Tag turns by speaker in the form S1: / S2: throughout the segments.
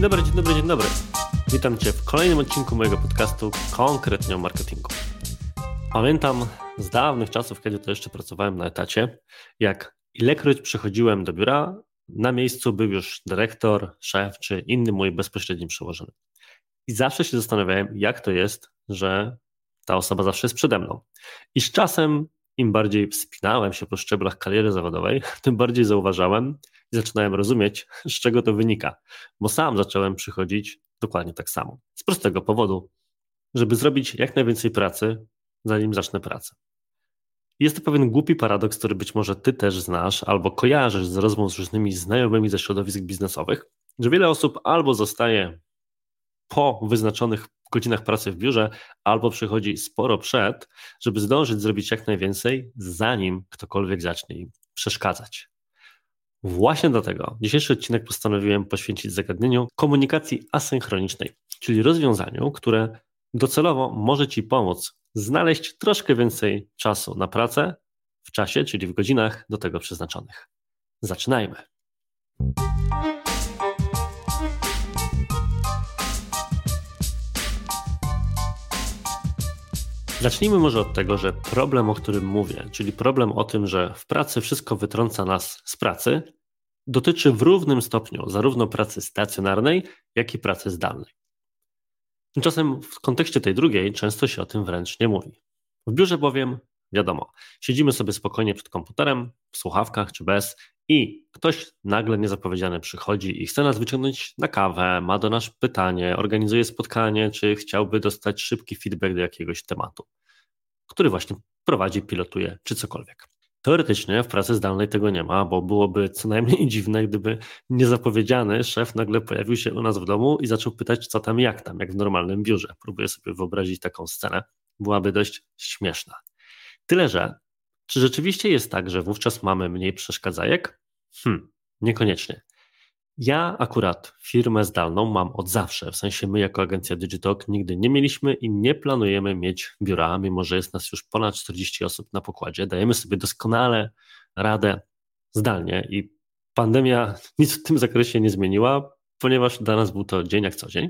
S1: Dzień dobry, dzień dobry, dzień dobry. Witam Cię w kolejnym odcinku mojego podcastu konkretnie o marketingu. Pamiętam z dawnych czasów, kiedy to jeszcze pracowałem na etacie, jak ilekroć przychodziłem do biura, na miejscu był już dyrektor, szef czy inny mój bezpośredni przełożony. I zawsze się zastanawiałem, jak to jest, że ta osoba zawsze jest przede mną. I z czasem, im bardziej wspinałem się po szczeblach kariery zawodowej, tym bardziej zauważałem i zaczynałem rozumieć, z czego to wynika, bo sam zacząłem przychodzić dokładnie tak samo. Z prostego powodu, żeby zrobić jak najwięcej pracy, zanim zacznę pracę. Jest to pewien głupi paradoks, który być może ty też znasz albo kojarzysz z rozmów z różnymi znajomymi ze środowisk biznesowych, że wiele osób albo zostaje po wyznaczonych godzinach pracy w biurze, albo przychodzi sporo przed, żeby zdążyć zrobić jak najwięcej, zanim ktokolwiek zacznie im przeszkadzać. Właśnie dlatego dzisiejszy odcinek postanowiłem poświęcić zagadnieniu komunikacji asynchronicznej, czyli rozwiązaniu, które docelowo może Ci pomóc znaleźć troszkę więcej czasu na pracę w czasie, czyli w godzinach do tego przeznaczonych. Zaczynajmy. Zacznijmy może od tego, że problem, o którym mówię, czyli problem o tym, że w pracy wszystko wytrąca nas z pracy, dotyczy w równym stopniu zarówno pracy stacjonarnej, jak i pracy zdalnej. Tymczasem w kontekście tej drugiej często się o tym wręcz nie mówi. W biurze bowiem, wiadomo, siedzimy sobie spokojnie przed komputerem, w słuchawkach czy bez i ktoś nagle niezapowiedziany przychodzi i chce nas wyciągnąć na kawę, ma do nas pytanie, organizuje spotkanie, czy chciałby dostać szybki feedback do jakiegoś tematu, który właśnie prowadzi, pilotuje, czy cokolwiek. Teoretycznie w pracy zdalnej tego nie ma, bo byłoby co najmniej dziwne, gdyby niezapowiedziany szef nagle pojawił się u nas w domu i zaczął pytać, co tam, jak tam, jak w normalnym biurze. Próbuję sobie wyobrazić taką scenę. Byłaby dość śmieszna. Tyle, że czy rzeczywiście jest tak, że wówczas mamy mniej przeszkadzajek? Hmm, niekoniecznie. Ja akurat firmę zdalną mam od zawsze, w sensie my jako agencja Digitalk nigdy nie mieliśmy i nie planujemy mieć biura, mimo że jest nas już ponad 40 osób na pokładzie. Dajemy sobie doskonale radę zdalnie i pandemia nic w tym zakresie nie zmieniła, ponieważ dla nas był to dzień jak co dzień.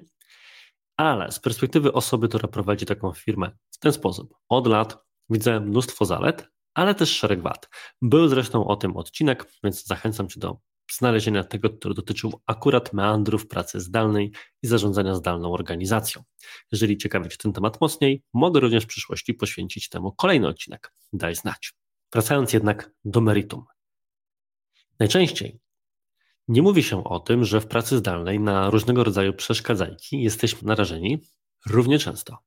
S1: Ale z perspektywy osoby, która prowadzi taką firmę w ten sposób od lat, widzę mnóstwo zalet, ale też szereg wad. Był zresztą o tym odcinek, więc zachęcam Cię do znalezienia tego, który dotyczył akurat meandrów pracy zdalnej i zarządzania zdalną organizacją. Jeżeli ciekawi Cię ten temat mocniej, mogę również w przyszłości poświęcić temu kolejny odcinek. Daj znać. Wracając jednak do meritum. Najczęściej nie mówi się o tym, że w pracy zdalnej na różnego rodzaju przeszkadzajki jesteśmy narażeni równie często.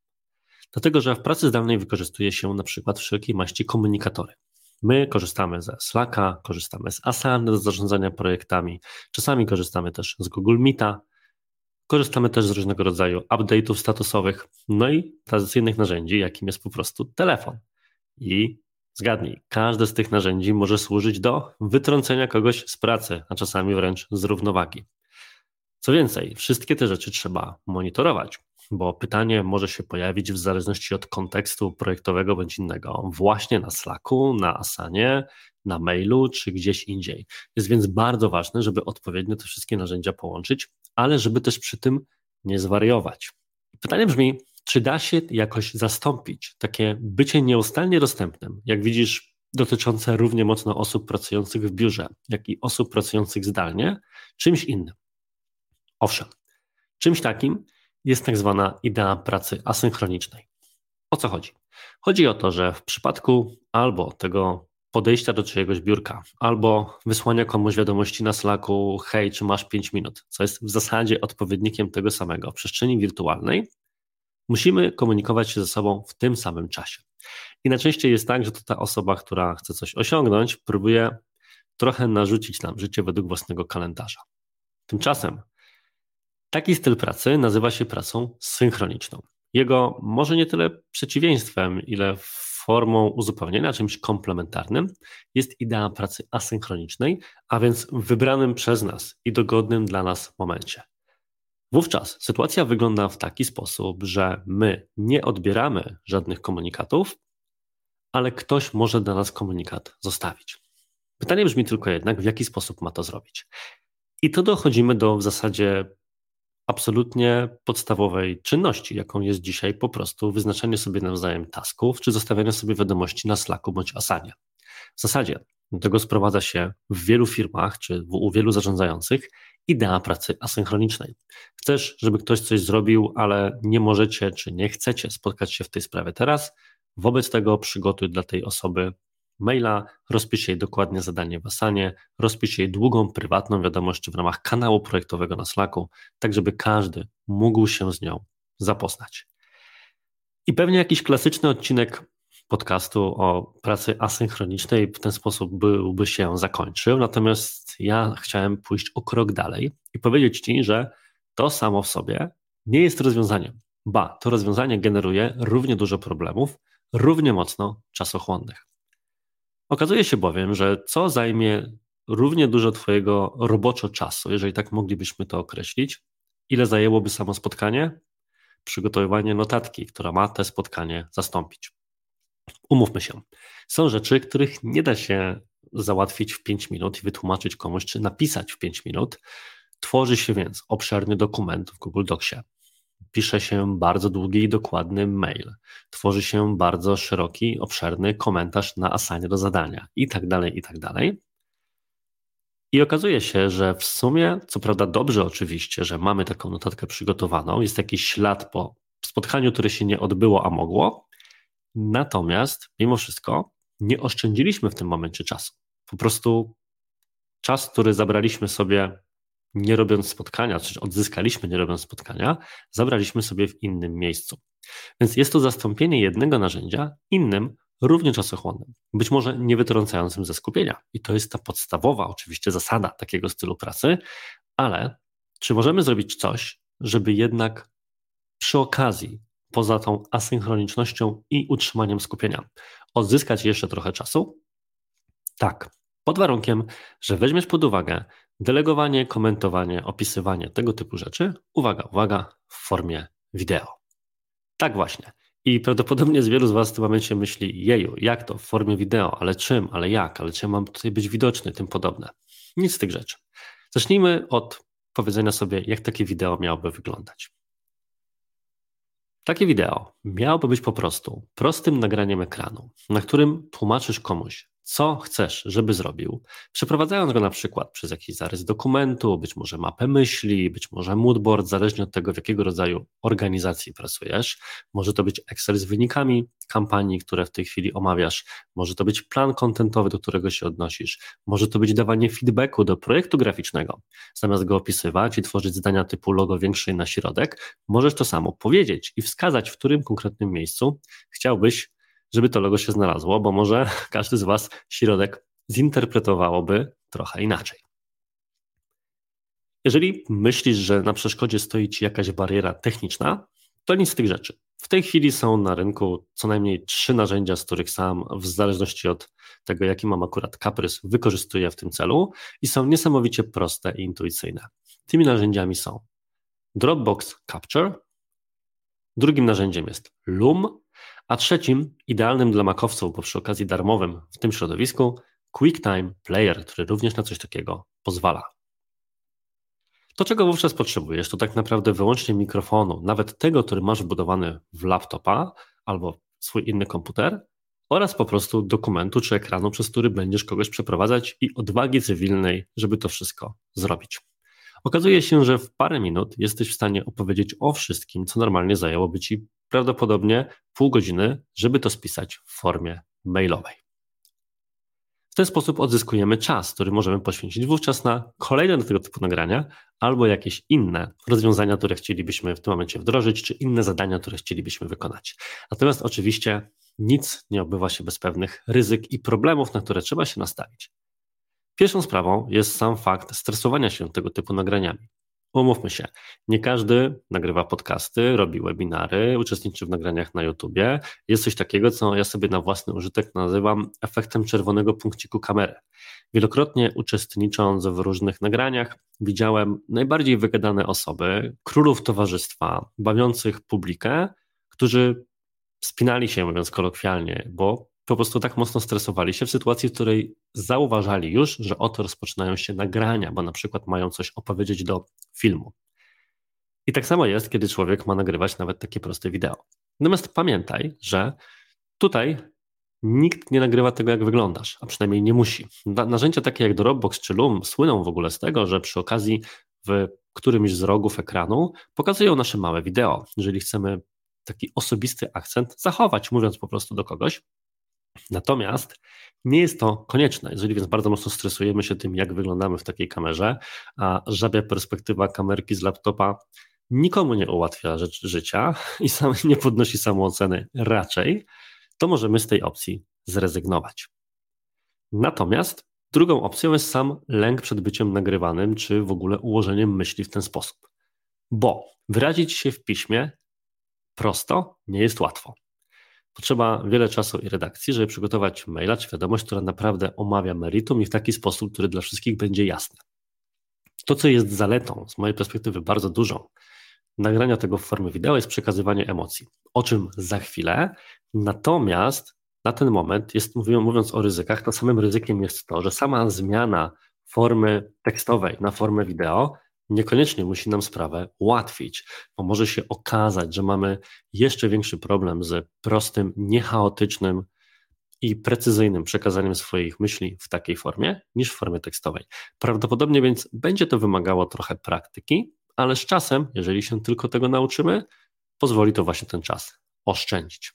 S1: Dlatego, że w pracy zdalnej wykorzystuje się na przykład wszelkiej maści komunikatory. My korzystamy ze Slacka, korzystamy z Asana do zarządzania projektami, czasami korzystamy też z Google Meeta, korzystamy też z różnego rodzaju update'ów statusowych, no i tradycyjnych narzędzi, jakim jest po prostu telefon. I zgadnij, każde z tych narzędzi może służyć do wytrącenia kogoś z pracy, a czasami wręcz z równowagi. Co więcej, wszystkie te rzeczy trzeba monitorować bo pytanie może się pojawić w zależności od kontekstu projektowego bądź innego, właśnie na Slacku, na Asanie, na mailu czy gdzieś indziej. Jest więc bardzo ważne, żeby odpowiednio te wszystkie narzędzia połączyć, ale żeby też przy tym nie zwariować. Pytanie brzmi, czy da się jakoś zastąpić takie bycie nieustannie dostępnym, jak widzisz, dotyczące równie mocno osób pracujących w biurze, jak i osób pracujących zdalnie, czymś innym? Owszem, czymś takim, jest tak zwana idea pracy asynchronicznej. O co chodzi? Chodzi o to, że w przypadku albo tego podejścia do czyjegoś biurka, albo wysłania komuś wiadomości na Slacku, hej, czy masz 5 minut, co jest w zasadzie odpowiednikiem tego samego w przestrzeni wirtualnej, musimy komunikować się ze sobą w tym samym czasie. I najczęściej jest tak, że to ta osoba, która chce coś osiągnąć, próbuje trochę narzucić nam życie według własnego kalendarza. Tymczasem Taki styl pracy nazywa się pracą synchroniczną. Jego może nie tyle przeciwieństwem, ile formą uzupełnienia, czymś komplementarnym jest idea pracy asynchronicznej, a więc wybranym przez nas i dogodnym dla nas momencie. Wówczas sytuacja wygląda w taki sposób, że my nie odbieramy żadnych komunikatów, ale ktoś może dla nas komunikat zostawić. Pytanie brzmi tylko jednak, w jaki sposób ma to zrobić. I to dochodzimy do w zasadzie absolutnie podstawowej czynności, jaką jest dzisiaj po prostu wyznaczanie sobie nawzajem tasków, czy zostawianie sobie wiadomości na Slacku bądź Asanie. W zasadzie do tego sprowadza się w wielu firmach, czy u wielu zarządzających idea pracy asynchronicznej. Chcesz, żeby ktoś coś zrobił, ale nie możecie, czy nie chcecie spotkać się w tej sprawie teraz, wobec tego przygotuj dla tej osoby maila, rozpisz jej dokładnie zadanie w Asanie, rozpisz jej długą, prywatną wiadomość w ramach kanału projektowego na Slacku, tak żeby każdy mógł się z nią zapoznać. I pewnie jakiś klasyczny odcinek podcastu o pracy asynchronicznej w ten sposób byłby się zakończył, natomiast ja chciałem pójść o krok dalej i powiedzieć Ci, że to samo w sobie nie jest rozwiązaniem. Ba, to rozwiązanie generuje równie dużo problemów, równie mocno czasochłonnych. Okazuje się bowiem, że co zajmie równie dużo Twojego roboczo czasu, jeżeli tak moglibyśmy to określić, ile zajęłoby samo spotkanie? Przygotowywanie notatki, która ma te spotkanie zastąpić. Umówmy się, są rzeczy, których nie da się załatwić w 5 minut i wytłumaczyć komuś, czy napisać w 5 minut. Tworzy się więc obszerny dokument w Google Docsie. Pisze się bardzo długi i dokładny mail. Tworzy się bardzo szeroki, obszerny komentarz na asanie do zadania i tak dalej, i tak dalej. I okazuje się, że w sumie, co prawda dobrze oczywiście, że mamy taką notatkę przygotowaną, jest jakiś ślad po spotkaniu, które się nie odbyło, a mogło, Natomiast mimo wszystko nie oszczędziliśmy w tym momencie czasu. Po prostu czas, który zabraliśmy sobie nie robiąc spotkania, czy odzyskaliśmy nie robiąc spotkania, zabraliśmy sobie w innym miejscu. Więc jest to zastąpienie jednego narzędzia innym, równie czasochłonnym, być może nie wytrącającym ze skupienia. I to jest ta podstawowa, oczywiście, zasada takiego stylu pracy, ale czy możemy zrobić coś, żeby jednak przy okazji poza tą asynchronicznością i utrzymaniem skupienia. Odzyskać jeszcze trochę czasu? Tak, pod warunkiem, że weźmiesz pod uwagę delegowanie, komentowanie, opisywanie tego typu rzeczy, uwaga, uwaga, w formie wideo. Tak właśnie. I prawdopodobnie z wielu z Was w tym momencie myśli, jeju, jak to w formie wideo, ale czym, ale jak, ale czym mam tutaj być widoczny, tym podobne. Nic z tych rzeczy. Zacznijmy od powiedzenia sobie, jak takie wideo miałoby wyglądać. Takie wideo miałoby być po prostu prostym nagraniem ekranu, na którym tłumaczysz komuś, co chcesz, żeby zrobił, przeprowadzając go na przykład przez jakiś zarys dokumentu, być może mapę myśli, być może moodboard, zależnie od tego, w jakiego rodzaju organizacji pracujesz. Może to być Excel z wynikami kampanii, które w tej chwili omawiasz, może to być plan kontentowy, do którego się odnosisz, może to być dawanie feedbacku do projektu graficznego. Zamiast go opisywać i tworzyć zdania typu logo większe na środek, możesz to samo powiedzieć i wskazać, w którym konkretnym miejscu chciałbyś żeby to logo się znalazło, bo może każdy z Was środek zinterpretowałoby trochę inaczej. Jeżeli myślisz, że na przeszkodzie stoi Ci jakaś bariera techniczna, to nic z tych rzeczy. W tej chwili są na rynku co najmniej trzy narzędzia, z których sam, w zależności od tego, jaki mam akurat kaprys, wykorzystuję w tym celu i są niesamowicie proste i intuicyjne. Tymi narzędziami są Dropbox Capture, drugim narzędziem jest Loom, a trzecim, idealnym dla makowców, bo przy okazji darmowym w tym środowisku, QuickTime Player, który również na coś takiego pozwala. To, czego wówczas potrzebujesz, to tak naprawdę wyłącznie mikrofonu, nawet tego, który masz wbudowany w laptopa albo swój inny komputer, oraz po prostu dokumentu czy ekranu, przez który będziesz kogoś przeprowadzać i odwagi cywilnej, żeby to wszystko zrobić. Okazuje się, że w parę minut jesteś w stanie opowiedzieć o wszystkim, co normalnie zajęłoby ci prawdopodobnie pół godziny, żeby to spisać w formie mailowej. W ten sposób odzyskujemy czas, który możemy poświęcić wówczas na kolejne tego typu nagrania albo jakieś inne rozwiązania, które chcielibyśmy w tym momencie wdrożyć, czy inne zadania, które chcielibyśmy wykonać. Natomiast oczywiście nic nie odbywa się bez pewnych ryzyk i problemów, na które trzeba się nastawić. Pierwszą sprawą jest sam fakt stresowania się tego typu nagraniami. Umówmy się, nie każdy nagrywa podcasty, robi webinary, uczestniczy w nagraniach na YouTubie. Jest coś takiego, co ja sobie na własny użytek nazywam efektem czerwonego punkciku kamery. Wielokrotnie uczestnicząc w różnych nagraniach, widziałem najbardziej wygadane osoby, królów towarzystwa, bawiących publikę, którzy spinali się, mówiąc kolokwialnie, bo po prostu tak mocno stresowali się w sytuacji, w której zauważali już, że oto rozpoczynają się nagrania, bo na przykład mają coś opowiedzieć do filmu. I tak samo jest, kiedy człowiek ma nagrywać nawet takie proste wideo. Natomiast pamiętaj, że tutaj nikt nie nagrywa tego, jak wyglądasz, a przynajmniej nie musi. Narzędzia takie jak Dropbox czy Loom słyną w ogóle z tego, że przy okazji w którymś z rogów ekranu pokazują nasze małe wideo. Jeżeli chcemy taki osobisty akcent zachować, mówiąc po prostu do kogoś. Natomiast nie jest to konieczne, jeżeli więc bardzo mocno stresujemy się tym, jak wyglądamy w takiej kamerze, a żabia perspektywa kamerki z laptopa nikomu nie ułatwia rzecz, życia i sam, nie podnosi samooceny raczej, to możemy z tej opcji zrezygnować. Natomiast drugą opcją jest sam lęk przed byciem nagrywanym, czy w ogóle ułożeniem myśli w ten sposób. Bo wyrazić się w piśmie prosto nie jest łatwo. Potrzeba wiele czasu i redakcji, żeby przygotować maila czy wiadomość, która naprawdę omawia meritum i w taki sposób, który dla wszystkich będzie jasny. To, co jest zaletą, z mojej perspektywy bardzo dużą, nagrania tego w formie wideo jest przekazywanie emocji, o czym za chwilę. Natomiast na ten moment, jest, mówiąc o ryzykach, to samym ryzykiem jest to, że sama zmiana formy tekstowej na formę wideo niekoniecznie musi nam sprawę ułatwić, bo może się okazać, że mamy jeszcze większy problem z prostym, niechaotycznym i precyzyjnym przekazaniem swoich myśli w takiej formie niż w formie tekstowej. Prawdopodobnie więc będzie to wymagało trochę praktyki, ale z czasem, jeżeli się tylko tego nauczymy, pozwoli to właśnie ten czas oszczędzić.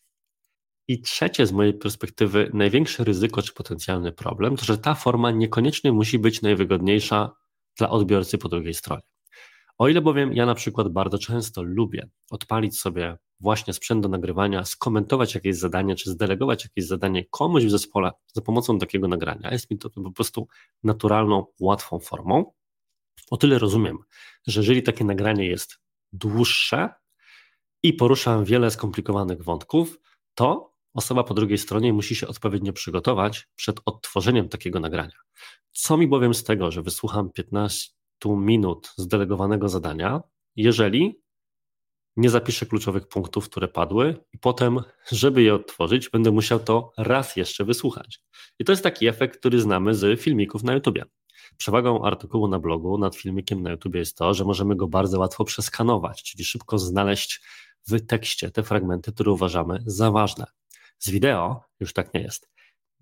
S1: I trzecie z mojej perspektywy największe ryzyko czy potencjalny problem to, że ta forma niekoniecznie musi być najwygodniejsza dla odbiorcy po drugiej stronie. O ile bowiem ja na przykład bardzo często lubię odpalić sobie właśnie sprzęt do nagrywania, skomentować jakieś zadanie, czy zdelegować jakieś zadanie komuś w zespole za pomocą takiego nagrania, jest mi to po prostu naturalną, łatwą formą, o tyle rozumiem, że jeżeli takie nagranie jest dłuższe i porusza wiele skomplikowanych wątków, to osoba po drugiej stronie musi się odpowiednio przygotować przed odtworzeniem takiego nagrania. Co mi bowiem z tego, że wysłucham 15 minut zdelegowanego zadania, jeżeli nie zapiszę kluczowych punktów, które padły, i potem, żeby je odtworzyć, będę musiał to raz jeszcze wysłuchać. I to jest taki efekt, który znamy z filmików na YouTube. Przewagą artykułu na blogu nad filmikiem na YouTube jest to, że możemy go bardzo łatwo przeskanować, czyli szybko znaleźć w tekście te fragmenty, które uważamy za ważne. Z wideo już tak nie jest.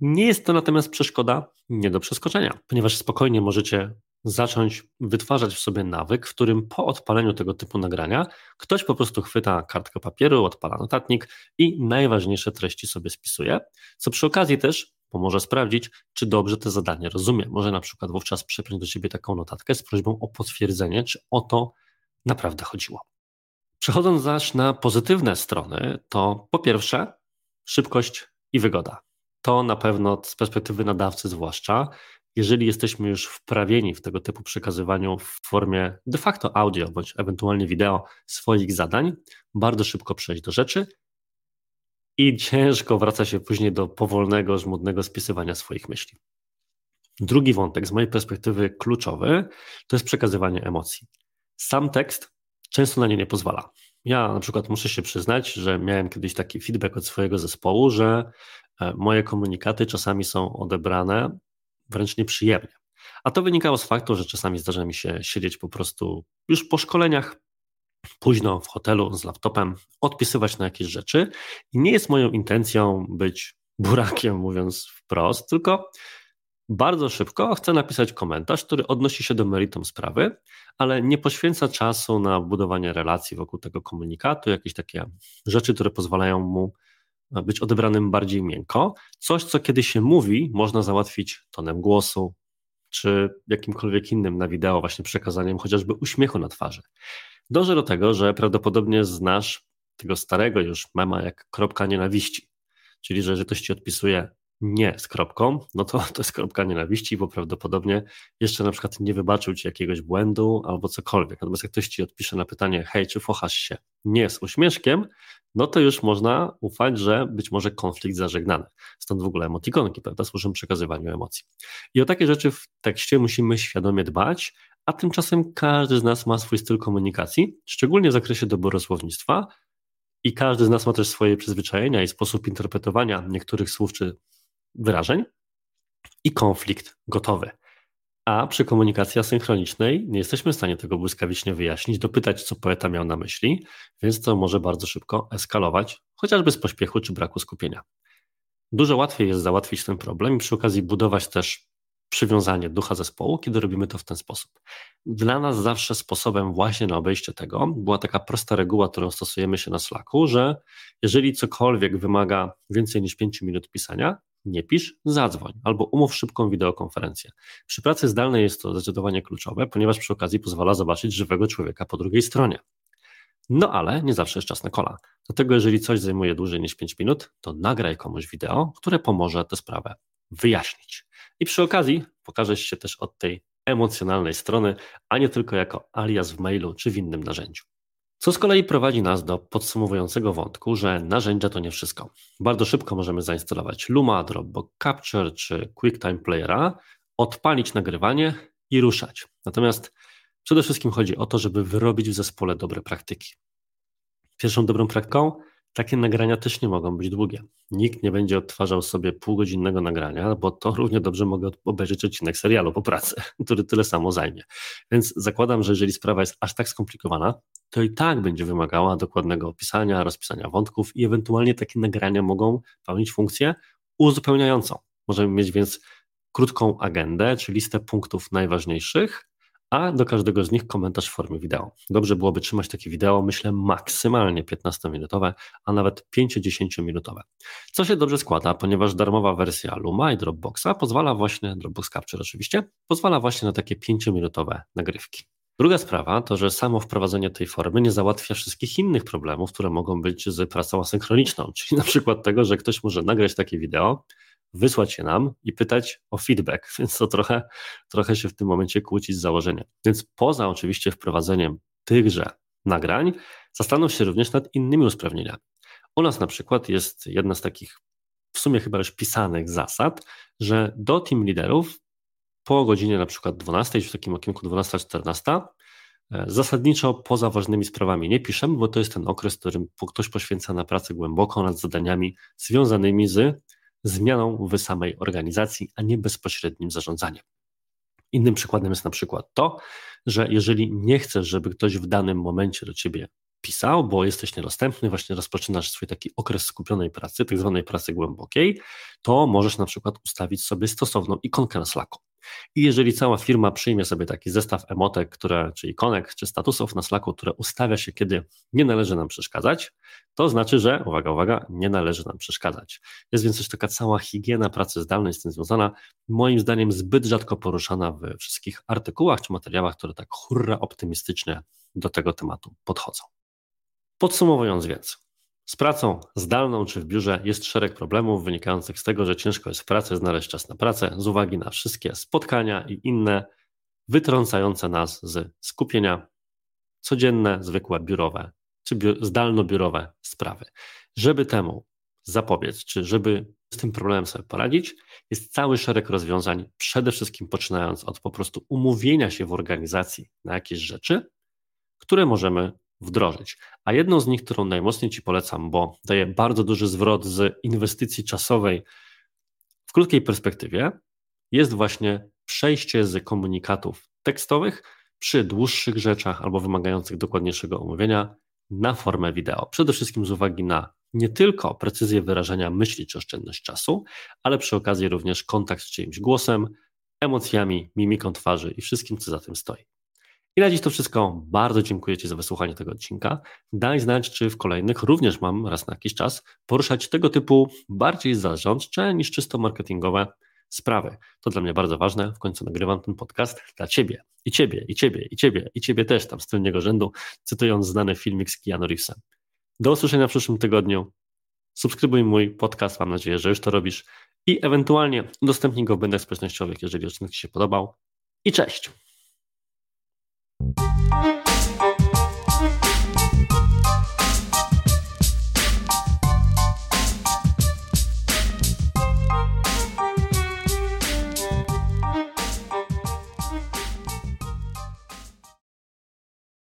S1: Nie jest to natomiast przeszkoda nie do przeskoczenia, ponieważ spokojnie możecie zacząć wytwarzać w sobie nawyk, w którym po odpaleniu tego typu nagrania ktoś po prostu chwyta kartkę papieru, odpala notatnik i najważniejsze treści sobie spisuje, co przy okazji też pomoże sprawdzić, czy dobrze te zadanie rozumie. Może na przykład wówczas przepiąć do siebie taką notatkę z prośbą o potwierdzenie, czy o to naprawdę chodziło. Przechodząc zaś na pozytywne strony, to po pierwsze szybkość i wygoda. To na pewno z perspektywy nadawcy zwłaszcza, jeżeli jesteśmy już wprawieni w tego typu przekazywaniu w formie de facto audio bądź ewentualnie wideo swoich zadań, bardzo szybko przejść do rzeczy i ciężko wraca się później do powolnego, żmudnego spisywania swoich myśli. Drugi wątek, z mojej perspektywy kluczowy, to jest przekazywanie emocji. Sam tekst często na nie nie pozwala. Ja na przykład muszę się przyznać, że miałem kiedyś taki feedback od swojego zespołu, że e, moje komunikaty czasami są odebrane wręcz nieprzyjemnie. A to wynikało z faktu, że czasami zdarza mi się siedzieć po prostu już po szkoleniach, późno w hotelu z laptopem, odpisywać na jakieś rzeczy. I nie jest moją intencją być burakiem, mówiąc wprost, tylko bardzo szybko chcę napisać komentarz, który odnosi się do meritum sprawy, ale nie poświęca czasu na budowanie relacji wokół tego komunikatu, jakieś takie rzeczy, które pozwalają mu być odebranym bardziej miękko. Coś, co kiedy się mówi, można załatwić tonem głosu, czy jakimkolwiek innym na wideo, właśnie przekazaniem chociażby uśmiechu na twarzy. Dążę do tego, że prawdopodobnie znasz tego starego już mema jak kropka nienawiści. Czyli, że, że ktoś ci odpisuje nie z kropką, no to to jest kropka nienawiści, bo prawdopodobnie jeszcze na przykład nie wybaczył ci jakiegoś błędu albo cokolwiek. Natomiast jak ktoś ci odpisze na pytanie, hej, czy fochasz się nie z uśmieszkiem, no to już można ufać, że być może konflikt zażegnany. Stąd w ogóle emotikonki, prawda, służą przekazywaniu emocji. I o takie rzeczy w tekście musimy świadomie dbać, a tymczasem każdy z nas ma swój styl komunikacji, szczególnie w zakresie doboru słownictwa, i każdy z nas ma też swoje przyzwyczajenia i sposób interpretowania niektórych słów czy wyrażeń i konflikt gotowy. A przy komunikacji asynchronicznej nie jesteśmy w stanie tego błyskawicznie wyjaśnić, dopytać, co poeta miał na myśli, więc to może bardzo szybko eskalować, chociażby z pośpiechu czy braku skupienia. Dużo łatwiej jest załatwić ten problem i przy okazji budować też przywiązanie ducha zespołu, kiedy robimy to w ten sposób. Dla nas zawsze sposobem właśnie na obejście tego była taka prosta reguła, którą stosujemy się na Slacku, że jeżeli cokolwiek wymaga więcej niż 5 minut pisania, nie pisz, zadzwoń albo umów szybką wideokonferencję. Przy pracy zdalnej jest to zdecydowanie kluczowe, ponieważ przy okazji pozwala zobaczyć żywego człowieka po drugiej stronie. No ale nie zawsze jest czas na kola. Dlatego jeżeli coś zajmuje dłużej niż 5 minut, to nagraj komuś wideo, które pomoże tę sprawę wyjaśnić. I przy okazji pokażesz się też od tej emocjonalnej strony, a nie tylko jako alias w mailu czy w innym narzędziu. Co z kolei prowadzi nas do podsumowującego wątku, że narzędzia to nie wszystko. Bardzo szybko możemy zainstalować Luma, Dropbox Capture czy QuickTime Playera, odpalić nagrywanie i ruszać. Natomiast przede wszystkim chodzi o to, żeby wyrobić w zespole dobre praktyki. Pierwszą dobrą praktyką takie nagrania też nie mogą być długie. Nikt nie będzie odtwarzał sobie półgodzinnego nagrania, bo to równie dobrze mogę obejrzeć odcinek serialu po pracy, który tyle samo zajmie. Więc zakładam, że jeżeli sprawa jest aż tak skomplikowana, to i tak będzie wymagała dokładnego opisania, rozpisania wątków i ewentualnie takie nagrania mogą pełnić funkcję uzupełniającą. Możemy mieć więc krótką agendę, czy listę punktów najważniejszych, a do każdego z nich komentarz w formie wideo. Dobrze byłoby trzymać takie wideo, myślę, maksymalnie 15-minutowe, a nawet 5-10 minutowe. Co się dobrze składa, ponieważ darmowa wersja Luma i Dropboxa pozwala właśnie, Dropbox Capture oczywiście, pozwala właśnie na takie 5-minutowe nagrywki. Druga sprawa to, że samo wprowadzenie tej formy nie załatwia wszystkich innych problemów, które mogą być z pracą asynchroniczną, czyli na przykład tego, że ktoś może nagrać takie wideo, wysłać je nam i pytać o feedback, więc to trochę, trochę się w tym momencie kłóci z założeniem. Więc poza oczywiście wprowadzeniem tychże nagrań, zastanów się również nad innymi usprawnieniami. U nas na przykład jest jedna z takich w sumie chyba już pisanych zasad, że do team liderów po godzinie na przykład 12, w takim okienku 12-14, e, zasadniczo poza ważnymi sprawami nie piszemy, bo to jest ten okres, w którym ktoś poświęca na pracę głęboką nad zadaniami związanymi z zmianą w samej organizacji, a nie bezpośrednim zarządzaniem. Innym przykładem jest na przykład to, że jeżeli nie chcesz, żeby ktoś w danym momencie do ciebie pisał, bo jesteś niedostępny, właśnie rozpoczynasz swój taki okres skupionej pracy, tak zwanej pracy głębokiej, to możesz na przykład ustawić sobie stosowną ikonkę na Slacku. I jeżeli cała firma przyjmie sobie taki zestaw emotek, które, czy ikonek, czy statusów na Slacku, które ustawia się, kiedy nie należy nam przeszkadzać, to znaczy, że, uwaga, uwaga, nie należy nam przeszkadzać. Jest więc też taka cała higiena pracy zdalnej z tym związana, moim zdaniem zbyt rzadko poruszana we wszystkich artykułach czy materiałach, które tak hurra optymistycznie do tego tematu podchodzą. Podsumowując więc, z pracą zdalną czy w biurze jest szereg problemów wynikających z tego, że ciężko jest w pracy znaleźć czas na pracę z uwagi na wszystkie spotkania i inne wytrącające nas z skupienia codzienne, zwykłe biurowe czy zdalno-biurowe sprawy. Żeby temu zapobiec, czy żeby z tym problemem sobie poradzić, jest cały szereg rozwiązań, przede wszystkim poczynając od po prostu umówienia się w organizacji na jakieś rzeczy, które możemy wdrożyć. A jedną z nich, którą najmocniej Ci polecam, bo daje bardzo duży zwrot z inwestycji czasowej w krótkiej perspektywie, jest właśnie przejście z komunikatów tekstowych przy dłuższych rzeczach albo wymagających dokładniejszego omówienia na formę wideo. Przede wszystkim z uwagi na nie tylko precyzję wyrażania myśli czy oszczędność czasu, ale przy okazji również kontakt z czyimś głosem, emocjami, mimiką twarzy i wszystkim, co za tym stoi. I na dziś to wszystko. Bardzo dziękuję Ci za wysłuchanie tego odcinka. Daj znać, czy w kolejnych również mam raz na jakiś czas poruszać tego typu bardziej zarządcze niż czysto marketingowe sprawy. To dla mnie bardzo ważne. W końcu nagrywam ten podcast dla Ciebie. I Ciebie, i Ciebie, i Ciebie, i Ciebie też tam z tylnego rzędu, cytując znany filmik z Keanu Reevesem. Do usłyszenia w przyszłym tygodniu. Subskrybuj mój podcast, mam nadzieję, że już to robisz. I ewentualnie udostępnij go w błędach społecznościowych, jeżeli odcinek Ci się podobał. I cześć! Música